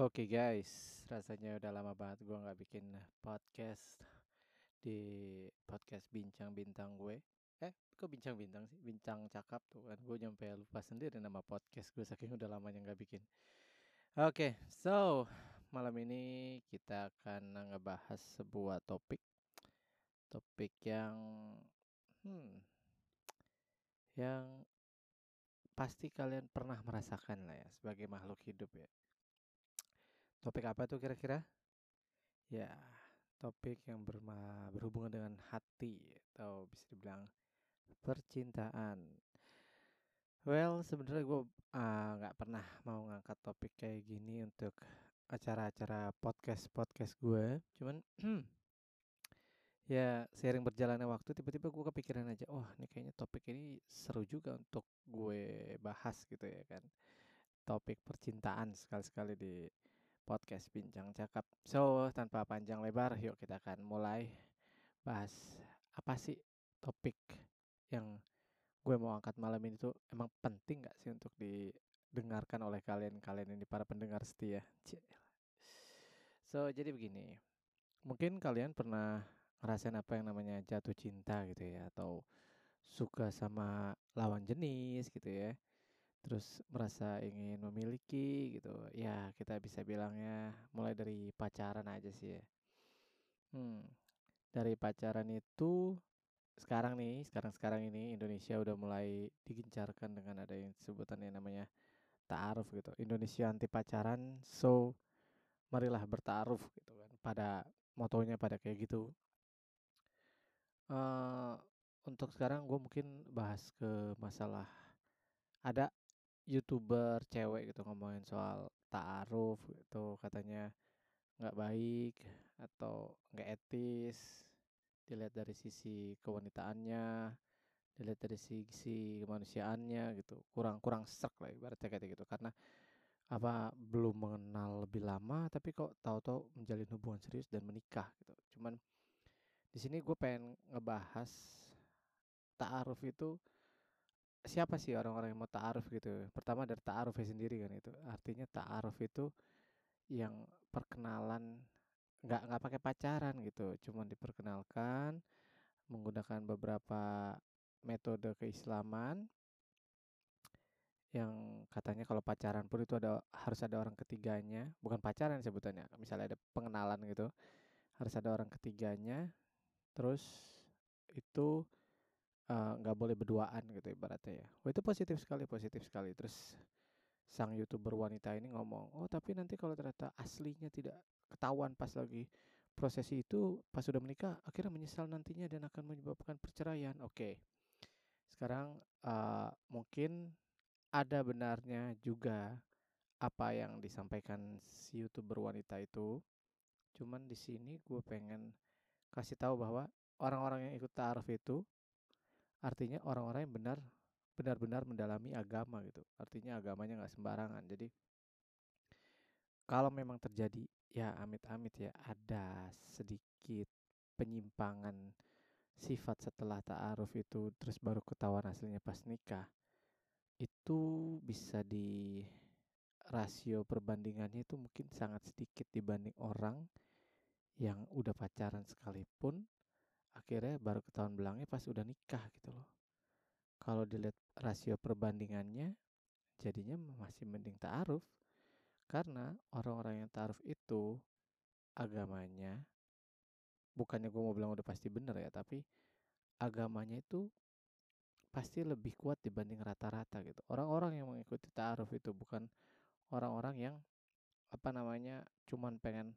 Oke guys, rasanya udah lama banget gue nggak bikin podcast di podcast bincang bintang gue. Eh, kok bincang bintang sih? Bincang cakap tuh kan. Gue nyampe lupa sendiri nama podcast gue saking udah lamanya nggak bikin. Oke, so malam ini kita akan ngebahas sebuah topik, topik yang, hmm, yang pasti kalian pernah merasakan lah ya sebagai makhluk hidup ya. Topik apa tuh kira-kira? Ya, topik yang berma berhubungan dengan hati atau bisa dibilang percintaan. Well, sebenarnya gue ah, nggak pernah mau ngangkat topik kayak gini untuk acara-acara podcast podcast gue. Cuman ya sering berjalannya waktu tiba-tiba gue kepikiran aja, oh ini kayaknya topik ini seru juga untuk gue bahas gitu ya kan. Topik percintaan sekali-sekali di podcast Bincang Cakap. So, tanpa panjang lebar, yuk kita akan mulai bahas apa sih topik yang gue mau angkat malam ini tuh emang penting gak sih untuk didengarkan oleh kalian-kalian ini para pendengar setia. So, jadi begini. Mungkin kalian pernah ngerasain apa yang namanya jatuh cinta gitu ya atau suka sama lawan jenis gitu ya terus merasa ingin memiliki gitu ya kita bisa bilangnya mulai dari pacaran aja sih ya. Hmm, dari pacaran itu sekarang nih sekarang sekarang ini Indonesia udah mulai digencarkan dengan ada yang sebutan yang namanya ta'aruf gitu. Indonesia anti pacaran so marilah bertaaruf gitu kan pada motonya pada kayak gitu. Uh, untuk sekarang gue mungkin bahas ke masalah ada youtuber cewek gitu ngomongin soal ta'aruf gitu katanya nggak baik atau nggak etis dilihat dari sisi kewanitaannya dilihat dari sisi kemanusiaannya gitu kurang kurang serak lah ibaratnya kayak gitu. Karena apa belum mengenal lebih lama tapi kok tahu-tahu menjalin hubungan serius dan menikah gitu. Cuman di sini gue pengen ngebahas ta'aruf itu siapa sih orang-orang yang mau ta'aruf gitu? Pertama dari ta'arufnya sendiri kan itu. Artinya ta'aruf itu yang perkenalan nggak nggak pakai pacaran gitu. Cuman diperkenalkan menggunakan beberapa metode keislaman yang katanya kalau pacaran pun itu ada harus ada orang ketiganya. Bukan pacaran sebutannya misalnya ada pengenalan gitu. Harus ada orang ketiganya. Terus itu nggak uh, boleh berduaan gitu ibaratnya ya. Oh, itu positif sekali, positif sekali. Terus sang youtuber wanita ini ngomong, oh tapi nanti kalau ternyata aslinya tidak ketahuan pas lagi prosesi itu pas sudah menikah akhirnya menyesal nantinya dan akan menyebabkan perceraian. Oke, okay. sekarang uh, mungkin ada benarnya juga apa yang disampaikan si youtuber wanita itu. Cuman di sini gue pengen kasih tahu bahwa orang-orang yang ikut taaruf itu artinya orang-orang yang benar benar-benar mendalami agama gitu. Artinya agamanya nggak sembarangan. Jadi kalau memang terjadi ya amit-amit ya ada sedikit penyimpangan sifat setelah ta'aruf itu terus baru ketahuan hasilnya pas nikah itu bisa di rasio perbandingannya itu mungkin sangat sedikit dibanding orang yang udah pacaran sekalipun akhirnya baru ketahuan belangnya pas udah nikah gitu loh. Kalau dilihat rasio perbandingannya jadinya masih mending ta'aruf. Karena orang-orang yang ta'aruf itu agamanya bukannya gue mau bilang udah pasti bener ya tapi agamanya itu pasti lebih kuat dibanding rata-rata gitu. Orang-orang yang mengikuti ta'aruf itu bukan orang-orang yang apa namanya cuman pengen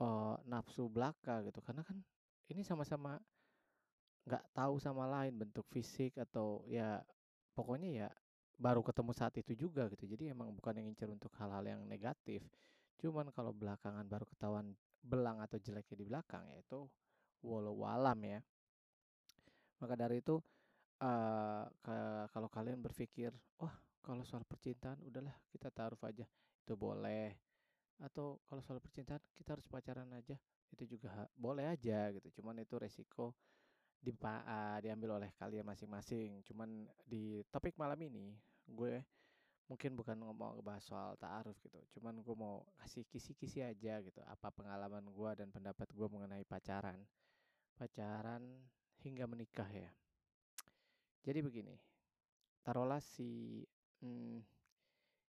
uh, nafsu belaka gitu. Karena kan ini sama-sama nggak tahu sama lain bentuk fisik atau ya pokoknya ya baru ketemu saat itu juga gitu. Jadi emang bukan yang ngincer untuk hal-hal yang negatif. Cuman kalau belakangan baru ketahuan belang atau jeleknya di belakang ya itu walau walam ya. Maka dari itu uh, kalau kalian berpikir wah kalau soal percintaan udahlah kita taruh aja itu boleh. Atau kalau soal percintaan kita harus pacaran aja itu juga boleh aja gitu cuman itu resiko di, uh, diambil oleh kalian masing-masing cuman di topik malam ini gue mungkin bukan ngomong ngebahas soal ta'aruf gitu, cuman gue mau kasih kisi-kisi aja gitu, apa pengalaman gue dan pendapat gue mengenai pacaran. Pacaran hingga menikah ya. Jadi begini, taruhlah si hmm,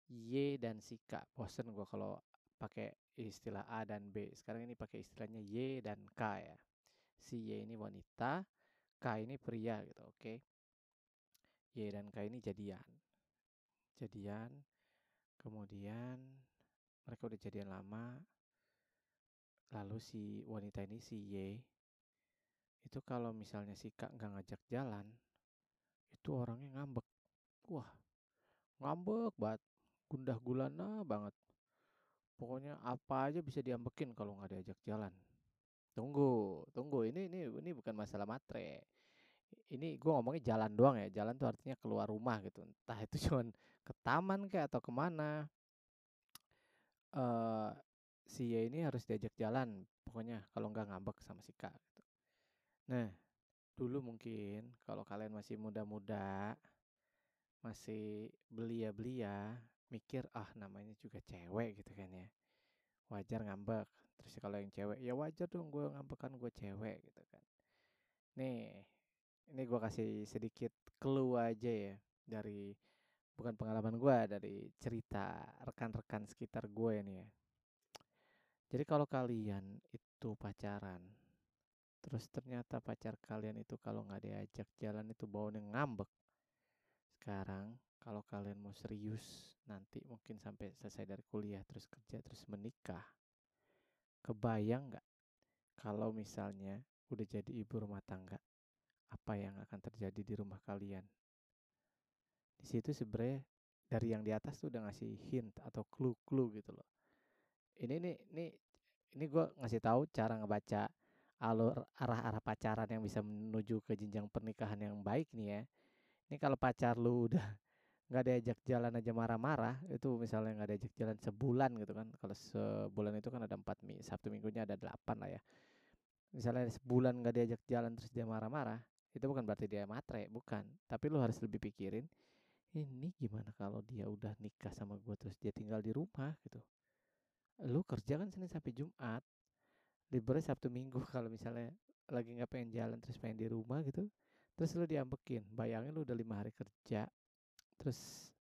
Y dan si K. Bosen gue kalau pakai istilah A dan B. Sekarang ini pakai istilahnya Y dan K ya. Si Y ini wanita, K ini pria gitu, oke. Okay? Y dan K ini jadian jadian kemudian mereka udah jadian lama lalu si wanita ini si Y itu kalau misalnya si Kak nggak ngajak jalan itu orangnya ngambek wah ngambek banget gundah gulana banget pokoknya apa aja bisa diambekin kalau nggak diajak jalan. Tunggu tunggu. Ini ini ini bukan masalah matre. Ini gue ngomongnya jalan doang ya. Jalan tuh artinya keluar rumah gitu. Entah itu cuman ke taman kayak atau ke mana uh, si ini harus diajak jalan. Pokoknya kalau nggak ngambek sama si Kak gitu. nah dulu mungkin kalau kalian masih muda-muda masih belia-belia mikir ah namanya juga cewek gitu kan ya wajar ngambek terus kalau yang cewek ya wajar dong gue ngambek kan gue cewek gitu kan nih ini gue kasih sedikit clue aja ya dari bukan pengalaman gue dari cerita rekan-rekan sekitar gue ini ya. Jadi kalau kalian itu pacaran, terus ternyata pacar kalian itu kalau nggak diajak jalan itu baunya ngambek. Sekarang kalau kalian mau serius nanti mungkin sampai selesai dari kuliah terus kerja terus menikah, kebayang nggak kalau misalnya udah jadi ibu rumah tangga, apa yang akan terjadi di rumah kalian? di situ sebenarnya dari yang di atas tuh udah ngasih hint atau clue-clue gitu loh. Ini nih ini ini gue ngasih tahu cara ngebaca alur arah-arah pacaran yang bisa menuju ke jenjang pernikahan yang baik nih ya. Ini kalau pacar lu udah nggak diajak jalan aja marah-marah itu misalnya nggak diajak jalan sebulan gitu kan kalau sebulan itu kan ada empat minggu sabtu minggunya ada delapan lah ya. Misalnya sebulan nggak diajak jalan terus dia marah-marah itu bukan berarti dia matre bukan. Tapi lu harus lebih pikirin ini gimana kalau dia udah nikah sama gue terus dia tinggal di rumah? Gitu. Lu kerja kan Senin sampai Jumat liburnya Sabtu Minggu kalau misalnya lagi nggak pengen jalan terus pengen di rumah gitu terus lu diambekin bayangin lu udah lima hari kerja terus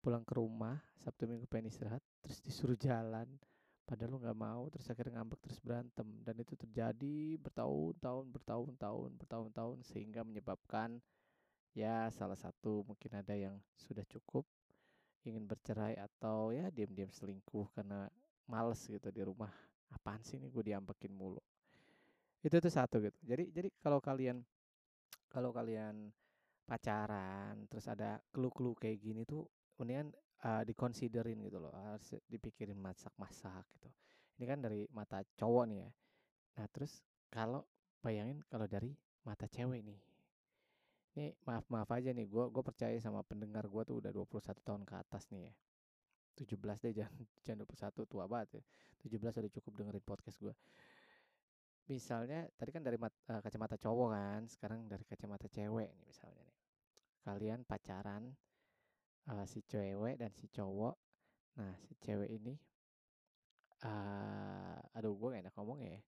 pulang ke rumah Sabtu Minggu pengen istirahat terus disuruh jalan padahal lu nggak mau terus akhirnya ngambek terus berantem. Dan itu terjadi bertahun-tahun bertahun-tahun bertahun-tahun sehingga menyebabkan ya salah satu mungkin ada yang sudah cukup ingin bercerai atau ya diam-diam selingkuh karena males gitu di rumah. Apaan sih ini gue diambekin mulu? Itu tuh satu gitu. Jadi jadi kalau kalian kalau kalian pacaran terus ada clue-clue kayak gini tuh kemudian uh, dikonsiderin gitu loh harus dipikirin masak-masak gitu. Ini kan dari mata cowok nih ya. Nah terus kalau bayangin kalau dari mata cewek nih. Ini maaf maaf aja nih gue gue percaya sama pendengar gue tuh udah 21 tahun ke atas nih ya. 17 deh jangan jangan 21 tua banget ya. 17 udah cukup dengerin podcast gue misalnya tadi kan dari mat, uh, kacamata cowok kan sekarang dari kacamata cewek nih misalnya nih kalian pacaran uh, si cewek dan si cowok nah si cewek ini uh, aduh gue gak enak ngomong ya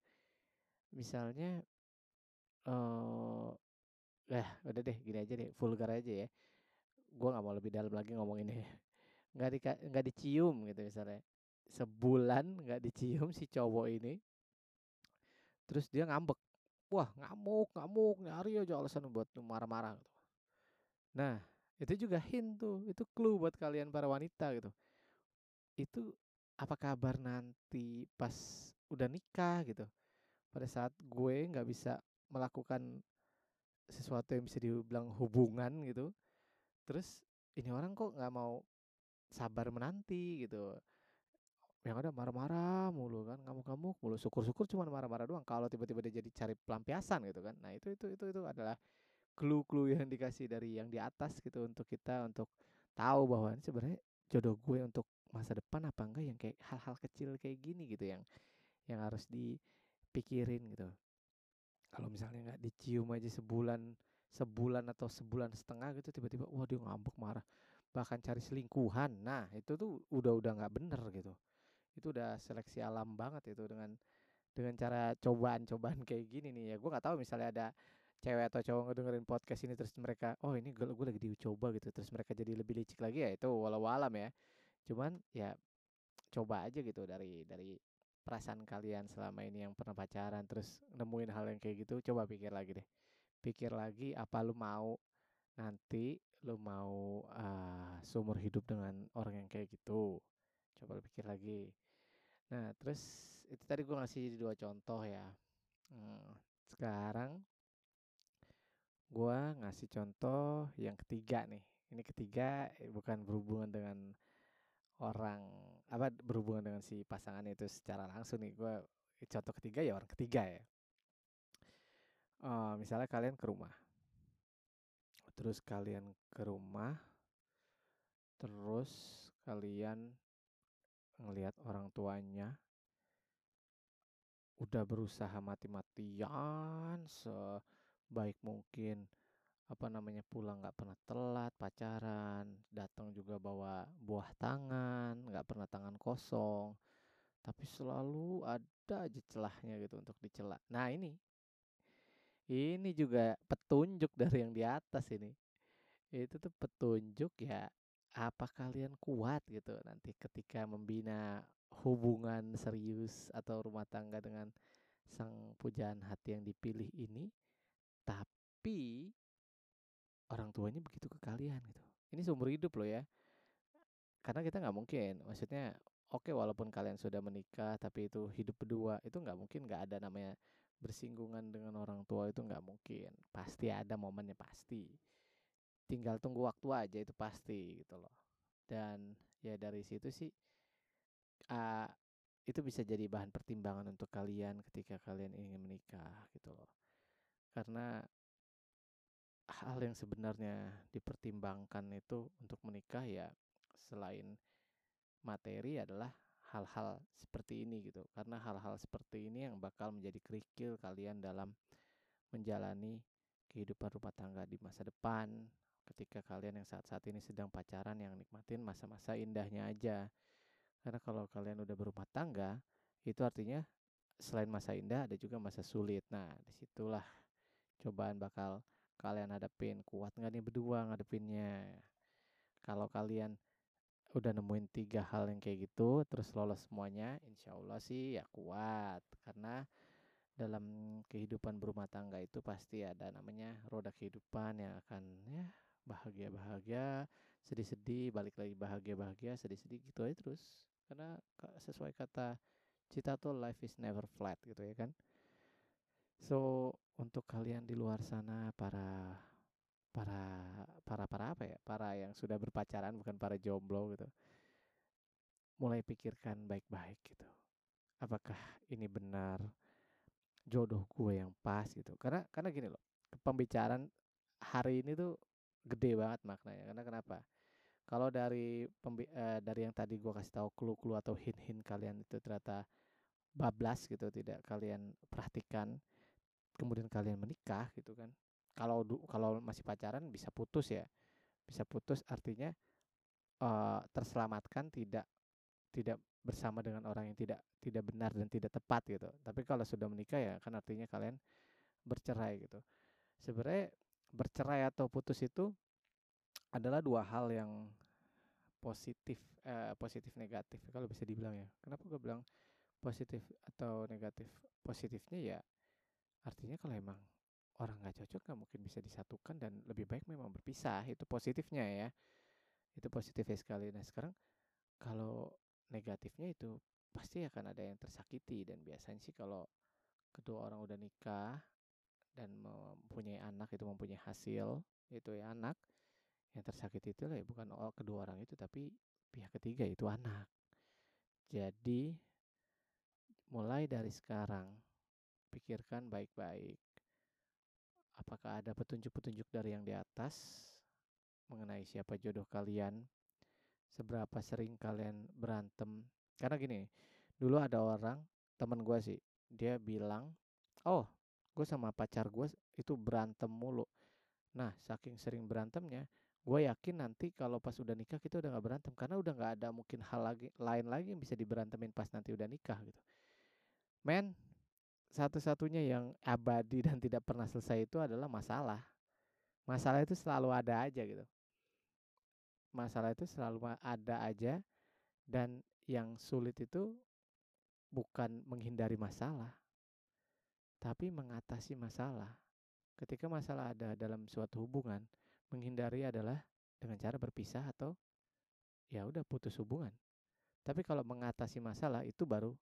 misalnya uh, Lah, udah deh gini aja deh, vulgar aja ya. Gua nggak mau lebih dalam lagi ngomong ini. Nggak di nggak dicium gitu misalnya. Sebulan nggak dicium si cowok ini. Terus dia ngambek. Wah, ngamuk, ngamuk, nyari aja alasan buat marah-marah gitu. Nah, itu juga hint tuh, itu clue buat kalian para wanita gitu. Itu apa kabar nanti pas udah nikah gitu. Pada saat gue nggak bisa melakukan sesuatu yang bisa dibilang hubungan gitu terus ini orang kok nggak mau sabar menanti gitu yang ada marah-marah mulu kan ngamuk-ngamuk mulu syukur-syukur cuma marah-marah doang kalau tiba-tiba dia jadi cari pelampiasan gitu kan nah itu itu itu itu adalah clue-clue yang dikasih dari yang di atas gitu untuk kita untuk tahu bahwa sebenarnya jodoh gue untuk masa depan apa enggak yang kayak hal-hal kecil kayak gini gitu yang yang harus dipikirin gitu kalau misalnya nggak dicium aja sebulan sebulan atau sebulan setengah gitu tiba-tiba wah dia ngambek marah bahkan cari selingkuhan. Nah, itu tuh udah-udah nggak bener gitu. Itu udah seleksi alam banget itu dengan dengan cara cobaan-cobaan kayak gini nih ya. Gue nggak tahu misalnya ada cewek atau cowok ngedengerin podcast ini terus mereka, oh ini gue, gue lagi dicoba gitu, terus mereka jadi lebih licik lagi ya itu walau alam ya. Cuman ya coba aja gitu dari dari perasaan kalian selama ini yang pernah pacaran terus nemuin hal yang kayak gitu, coba pikir lagi deh. Pikir lagi apa lu mau nanti lu mau uh, seumur hidup dengan orang yang kayak gitu coba lu pikir lagi nah terus itu tadi gue ngasih dua contoh ya hmm, sekarang gue ngasih contoh yang ketiga nih. Ini ketiga eh, bukan berhubungan dengan orang apa berhubungan dengan si pasangan itu secara langsung nih. Gue contoh ketiga ya orang ketiga ya. Uh, misalnya kalian ke rumah. Terus kalian ke rumah terus kalian ngelihat orang tuanya udah berusaha mati-matian sebaik mungkin apa namanya pulang nggak pernah telat pacaran datang juga bawa buah tangan nggak pernah tangan kosong tapi selalu ada aja celahnya gitu untuk dicela. Nah ini ini juga petunjuk dari yang di atas ini. Itu tuh petunjuk ya apa kalian kuat gitu nanti ketika membina hubungan serius atau rumah tangga dengan sang pujaan hati yang dipilih ini tapi orang tuanya begitu ke kalian gitu. Ini seumur hidup loh ya. Karena kita nggak mungkin maksudnya oke okay, walaupun kalian sudah menikah tapi itu hidup berdua itu nggak mungkin nggak ada namanya bersinggungan dengan orang tua itu nggak mungkin. Pasti ada momennya pasti. Tinggal tunggu waktu aja itu pasti gitu loh. Dan ya dari situ sih uh, itu bisa jadi bahan pertimbangan untuk kalian ketika kalian ingin menikah gitu loh. Karena hal yang sebenarnya dipertimbangkan itu untuk menikah ya selain materi adalah hal-hal seperti ini gitu. Karena hal-hal seperti ini yang bakal menjadi kerikil kalian dalam menjalani kehidupan rumah tangga di masa depan ketika kalian yang saat-saat ini sedang pacaran yang nikmatin masa-masa indahnya aja. Karena kalau kalian udah berumah tangga itu artinya selain masa indah ada juga masa sulit. Nah di situlah cobaan bakal kalian hadapin kuat nggak nih berdua ngadepinnya? Kalau kalian udah nemuin tiga hal yang kayak gitu terus lolos semuanya insya Allah sih ya kuat. Karena dalam kehidupan berumah tangga itu pasti ada namanya roda kehidupan yang akan ya bahagia bahagia sedih sedih balik lagi bahagia bahagia sedih sedih gitu aja terus. Karena sesuai kata cita tuh life is never flat gitu ya kan so untuk kalian di luar sana para para para para apa ya para yang sudah berpacaran bukan para jomblo gitu mulai pikirkan baik-baik gitu. Apakah ini benar jodoh gue yang pas gitu? Karena karena gini loh pembicaraan hari ini tuh gede banget maknanya. Karena kenapa? Kalau dari pembi uh, dari yang tadi gue kasih tahu clue-clue atau hint-hint kalian itu ternyata bablas gitu tidak kalian perhatikan kemudian kalian menikah gitu kan. Kalau kalau masih pacaran bisa putus ya. Bisa putus artinya uh, terselamatkan tidak tidak bersama dengan orang yang tidak tidak benar dan tidak tepat gitu. Tapi kalau sudah menikah ya kan artinya kalian bercerai gitu. Sebenarnya bercerai atau putus itu adalah dua hal yang positif eh, positif negatif kalau bisa dibilang ya. Kenapa gue bilang positif atau negatif? Positifnya ya artinya kalau emang orang nggak cocok nggak mungkin bisa disatukan dan lebih baik memang berpisah itu positifnya ya. Itu positifnya sekali. Nah sekarang kalau negatifnya itu pasti akan ada yang tersakiti dan biasanya sih kalau kedua orang udah nikah dan mempunyai anak itu mempunyai hasil itu ya anak yang tersakiti itu lah ya bukan kedua orang itu tapi pihak ketiga itu anak. Jadi mulai dari sekarang pikirkan baik-baik apakah ada petunjuk-petunjuk dari yang di atas mengenai siapa jodoh kalian, seberapa sering kalian berantem. Karena gini, dulu ada orang temen gue sih, dia bilang, oh gue sama pacar gue itu berantem mulu. Nah saking sering berantemnya, gue yakin nanti kalau pas udah nikah kita udah nggak berantem karena udah nggak ada mungkin hal lagi lain lagi yang bisa diberantemin pas nanti udah nikah gitu men satu-satunya yang abadi dan tidak pernah selesai itu adalah masalah masalah itu selalu ada aja gitu masalah itu selalu ada aja dan yang sulit itu bukan menghindari masalah tapi mengatasi masalah ketika masalah ada dalam suatu hubungan menghindari adalah dengan cara berpisah atau ya udah putus hubungan. Tapi kalau mengatasi masalah itu baru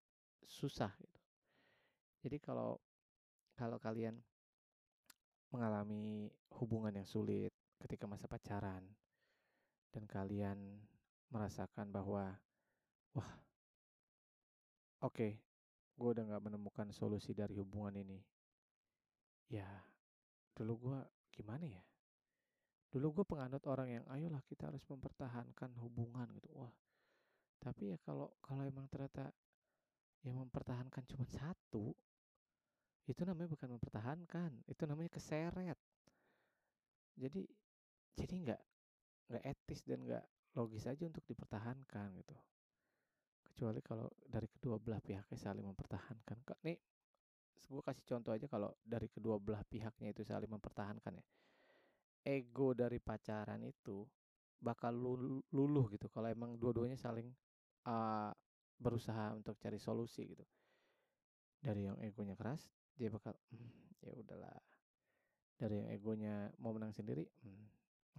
susah gitu. Jadi kalau kalau kalian mengalami hubungan yang sulit ketika masa pacaran dan kalian merasakan bahwa wah oke okay, gue udah nggak menemukan solusi dari hubungan ini ya dulu gue gimana ya? Dulu gue penganut orang yang ayolah kita harus mempertahankan hubungan gitu. Wah tapi ya kalau kalau emang ternyata yang mempertahankan cuma satu itu namanya bukan mempertahankan itu namanya keseret. Jadi jadi nggak nggak etis dan nggak logis aja untuk dipertahankan gitu. Kecuali kalau dari kedua belah pihaknya saling mempertahankan. Nih gue kasih contoh aja kalau dari kedua belah pihaknya itu saling mempertahankan ya. Ego dari pacaran itu bakal luluh gitu kalau emang dua-duanya saling uh, berusaha untuk cari solusi gitu. Dari yang egonya keras dia bakal mm, ya udahlah dari yang egonya mau menang sendiri mm,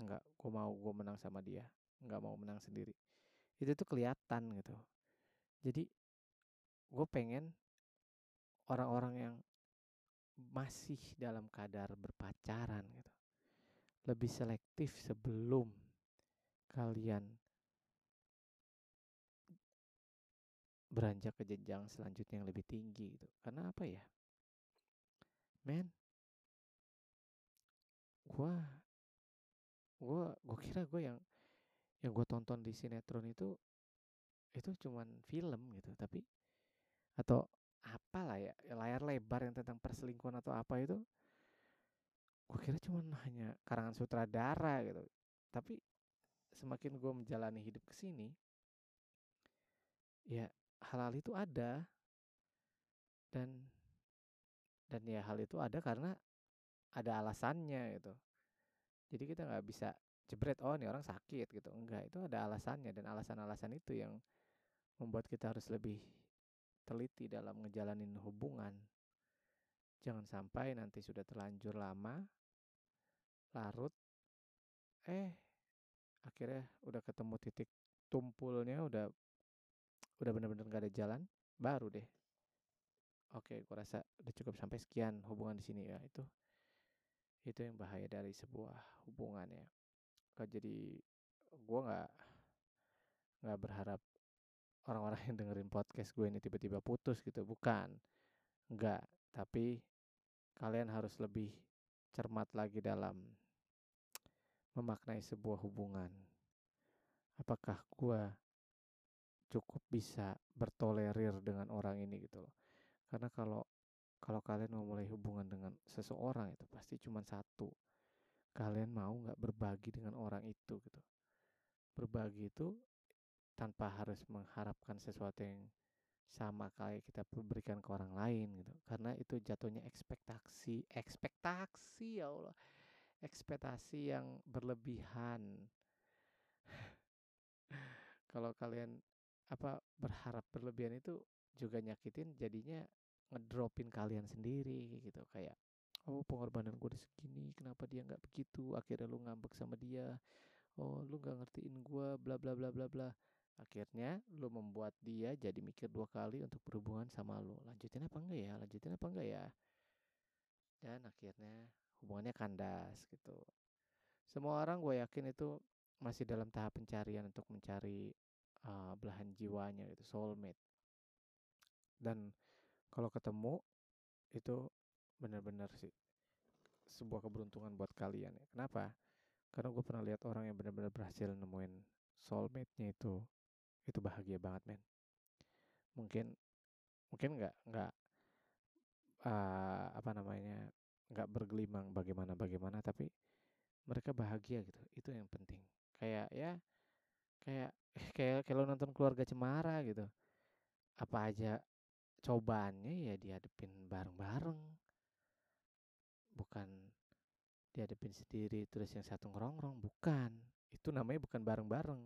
enggak gue mau gue menang sama dia enggak mau menang sendiri itu tuh kelihatan gitu jadi gue pengen orang-orang yang masih dalam kadar berpacaran gitu lebih selektif sebelum kalian beranjak ke jenjang selanjutnya yang lebih tinggi gitu. Karena apa ya? Men, gua gua gua kira gue yang yang gue tonton di sinetron itu itu cuman film gitu tapi atau apalah ya layar lebar yang tentang perselingkuhan atau apa itu gue kira cuma hanya karangan sutradara gitu. Tapi semakin gue menjalani hidup ke sini ya hal-hal itu ada dan dan ya hal itu ada karena ada alasannya gitu. Jadi kita nggak bisa jebret oh ini orang sakit gitu. Enggak itu ada alasannya dan alasan-alasan itu yang membuat kita harus lebih teliti dalam ngejalanin hubungan. Jangan sampai nanti sudah terlanjur lama larut eh akhirnya udah ketemu titik tumpulnya udah udah bener-bener gak ada jalan baru deh oke gue rasa udah cukup sampai sekian hubungan di sini ya itu itu yang bahaya dari sebuah hubungan ya jadi gue nggak nggak berharap orang-orang yang dengerin podcast gue ini tiba-tiba putus gitu bukan nggak tapi kalian harus lebih cermat lagi dalam memaknai sebuah hubungan. Apakah gue cukup bisa bertolerir dengan orang ini gitu loh. Karena kalau kalau kalian mau mulai hubungan dengan seseorang itu pasti cuma satu. Kalian mau nggak berbagi dengan orang itu gitu. Berbagi itu tanpa harus mengharapkan sesuatu yang sama kayak kita berikan ke orang lain gitu. Karena itu jatuhnya ekspektasi, ekspektasi ya Allah ekspektasi yang berlebihan. Kalau kalian apa berharap berlebihan itu juga nyakitin jadinya ngedropin kalian sendiri gitu. Kayak oh pengorbanan gue udah segini kenapa dia nggak begitu? Akhirnya lu ngambek sama dia. Oh lu nggak ngertiin gue bla bla bla bla bla. Akhirnya lu membuat dia jadi mikir dua kali untuk berhubungan sama lu. Lanjutin apa enggak ya? Lanjutin apa enggak ya? Dan akhirnya hubungannya kandas gitu. Semua orang gue yakin itu masih dalam tahap pencarian untuk mencari uh, belahan jiwanya gitu soulmate. Dan kalau ketemu itu benar-benar sih sebuah keberuntungan buat kalian ya. Kenapa? Karena gue pernah lihat orang yang benar-benar berhasil nemuin soulmate-nya itu itu bahagia banget men. Mungkin mungkin nggak nggak uh, apa namanya nggak bergelimang bagaimana bagaimana tapi mereka bahagia gitu. Itu yang penting. Kayak ya kayak kayak kalau nonton keluarga cemara gitu. Apa aja cobaannya ya dihadapin bareng-bareng. Bukan dihadapin sendiri terus yang satu ngerongrong bukan. Itu namanya bukan bareng-bareng.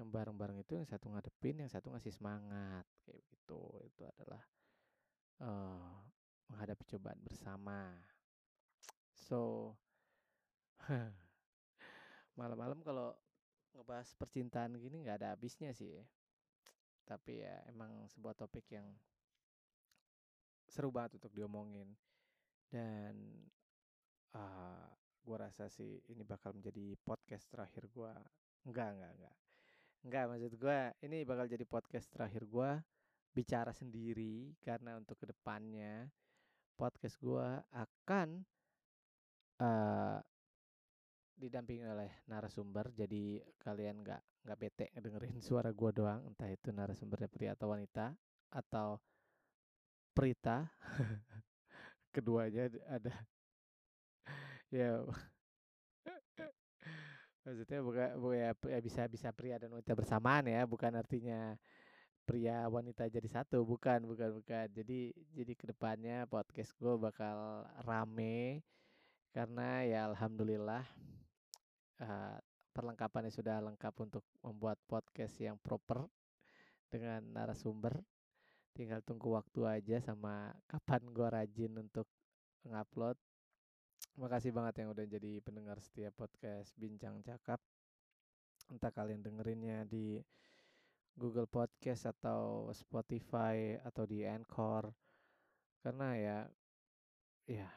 Yang bareng-bareng itu yang satu ngadepin yang satu ngasih semangat kayak gitu. Itu adalah uh, menghadapi cobaan bersama. So malam-malam kalau ngebahas percintaan gini nggak ada habisnya sih. Tapi ya emang sebuah topik yang seru banget untuk diomongin. Dan uh, gue rasa sih ini bakal menjadi podcast terakhir gue enggak enggak enggak. Enggak maksud gue ini bakal jadi podcast terakhir gue bicara sendiri karena untuk ke depannya podcast gue akan uh, didampingi oleh narasumber. Jadi kalian nggak nggak bete ngedengerin suara gue doang. Entah itu narasumbernya pria atau wanita atau Prita keduanya ada ya maksudnya bukan ya, ya bisa bisa pria dan wanita bersamaan ya bukan artinya pria wanita jadi satu bukan bukan bukan jadi jadi ke depannya podcast gue bakal rame karena ya alhamdulillah uh, perlengkapannya sudah lengkap untuk membuat podcast yang proper dengan narasumber. Tinggal tunggu waktu aja sama kapan gua rajin untuk ngupload. Makasih banget yang udah jadi pendengar setiap podcast Bincang Cakap. Entah kalian dengerinnya di Google Podcast atau Spotify atau di Anchor. Karena ya ya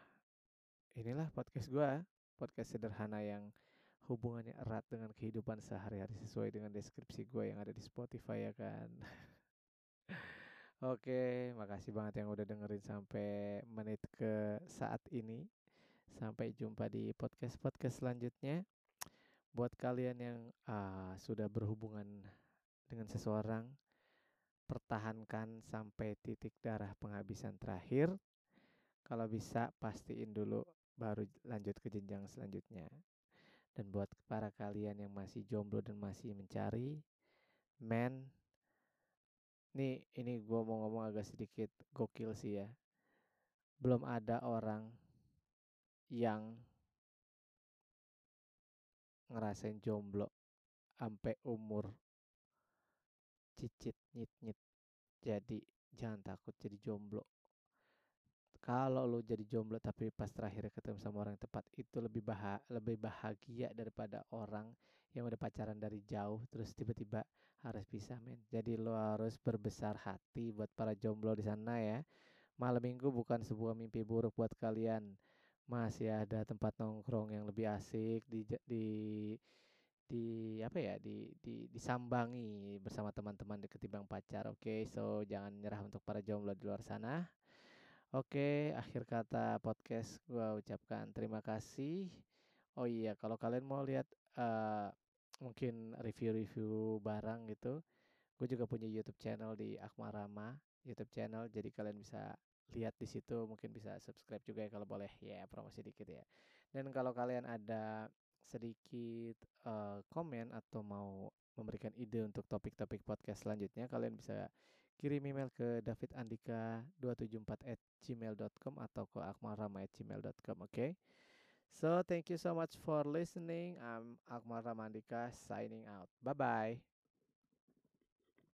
inilah podcast gua, podcast sederhana yang hubungannya erat dengan kehidupan sehari-hari sesuai dengan deskripsi gue yang ada di Spotify ya kan. Oke, makasih banget yang udah dengerin sampai menit ke saat ini. Sampai jumpa di podcast-podcast selanjutnya. Buat kalian yang uh, sudah berhubungan dengan seseorang, pertahankan sampai titik darah penghabisan terakhir. Kalau bisa pastiin dulu baru lanjut ke jenjang selanjutnya. Dan buat para kalian yang masih jomblo dan masih mencari, men, nih ini gue mau ngomong agak sedikit gokil sih ya. Belum ada orang yang ngerasain jomblo sampai umur cicit nyit nyit. Jadi jangan takut jadi jomblo kalau lo jadi jomblo tapi pas terakhir ketemu sama orang yang tepat itu lebih bah lebih bahagia daripada orang yang udah pacaran dari jauh terus tiba-tiba harus pisah men jadi lo harus berbesar hati buat para jomblo di sana ya malam minggu bukan sebuah mimpi buruk buat kalian masih ada tempat nongkrong yang lebih asik di di di apa ya di di disambangi bersama teman-teman di ketimbang pacar oke okay? so jangan nyerah untuk para jomblo di luar sana Oke, akhir kata podcast gua ucapkan terima kasih. Oh iya, kalau kalian mau lihat uh, mungkin review-review barang gitu, gue juga punya YouTube channel di Akmarama YouTube channel, jadi kalian bisa lihat di situ, mungkin bisa subscribe juga ya kalau boleh ya promosi dikit ya. Dan kalau kalian ada sedikit uh, komen atau mau memberikan ide untuk topik-topik podcast selanjutnya, kalian bisa kirim email ke davidandika274 at gmail.com atau ke akmalrama at gmail.com oke okay? So thank you so much for listening. I'm Akmal Ramandika signing out. Bye bye